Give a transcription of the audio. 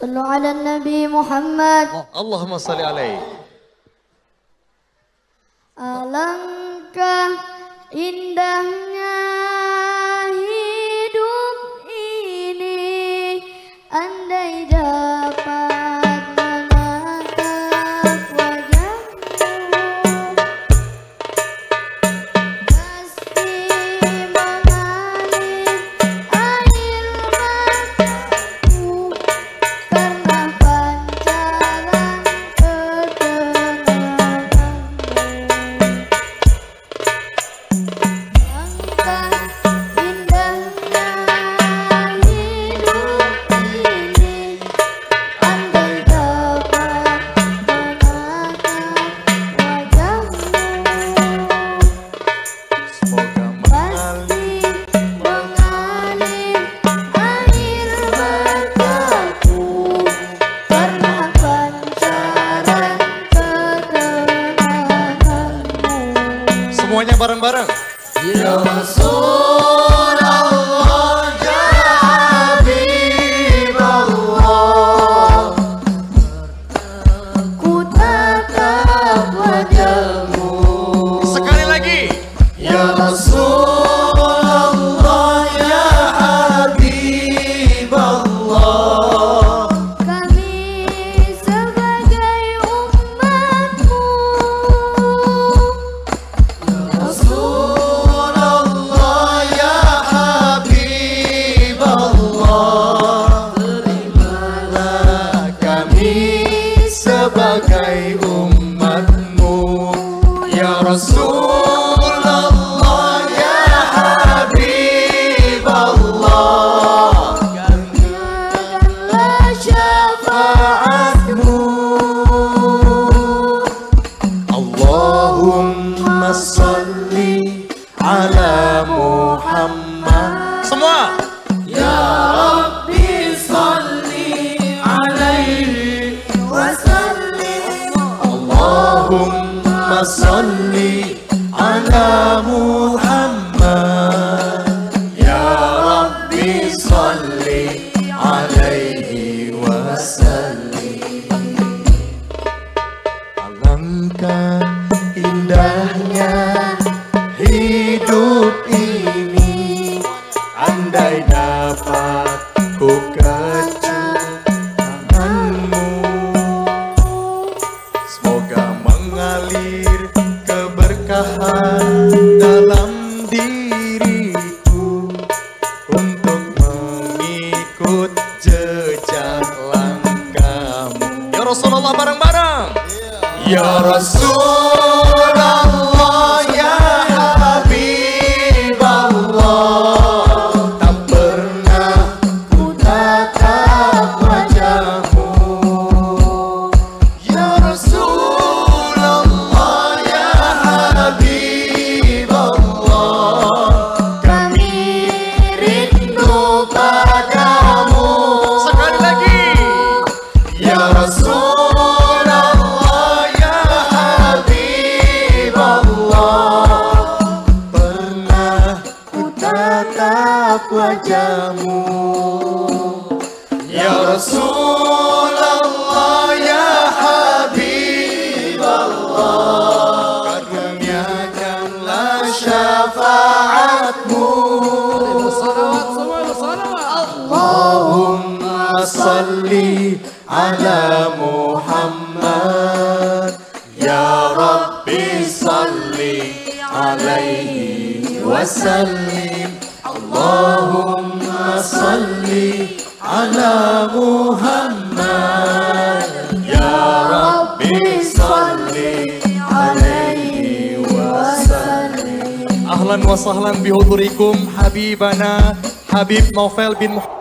صلوا على النبي محمد اللهم صل عليه ألمكه indah Senhor. اللهم صل على محمد يا رب صل عليه وسلم علمك indahnya diriku untuk mengikut jejak langkahmu. Ya Rasulullah bareng-bareng. Ya Rasul. وجموا يا رسول الله يا حبيب الله قد لم يكن لا شفاعتكم اللهم صل على محمد يا ربي صل عليه وسلم Allahumma salli ala Muhammad Ya Rabbi salli alaihi wa sallim Ahlan wa sahlan bihudurikum Habibana Habib Novel bin Muhammad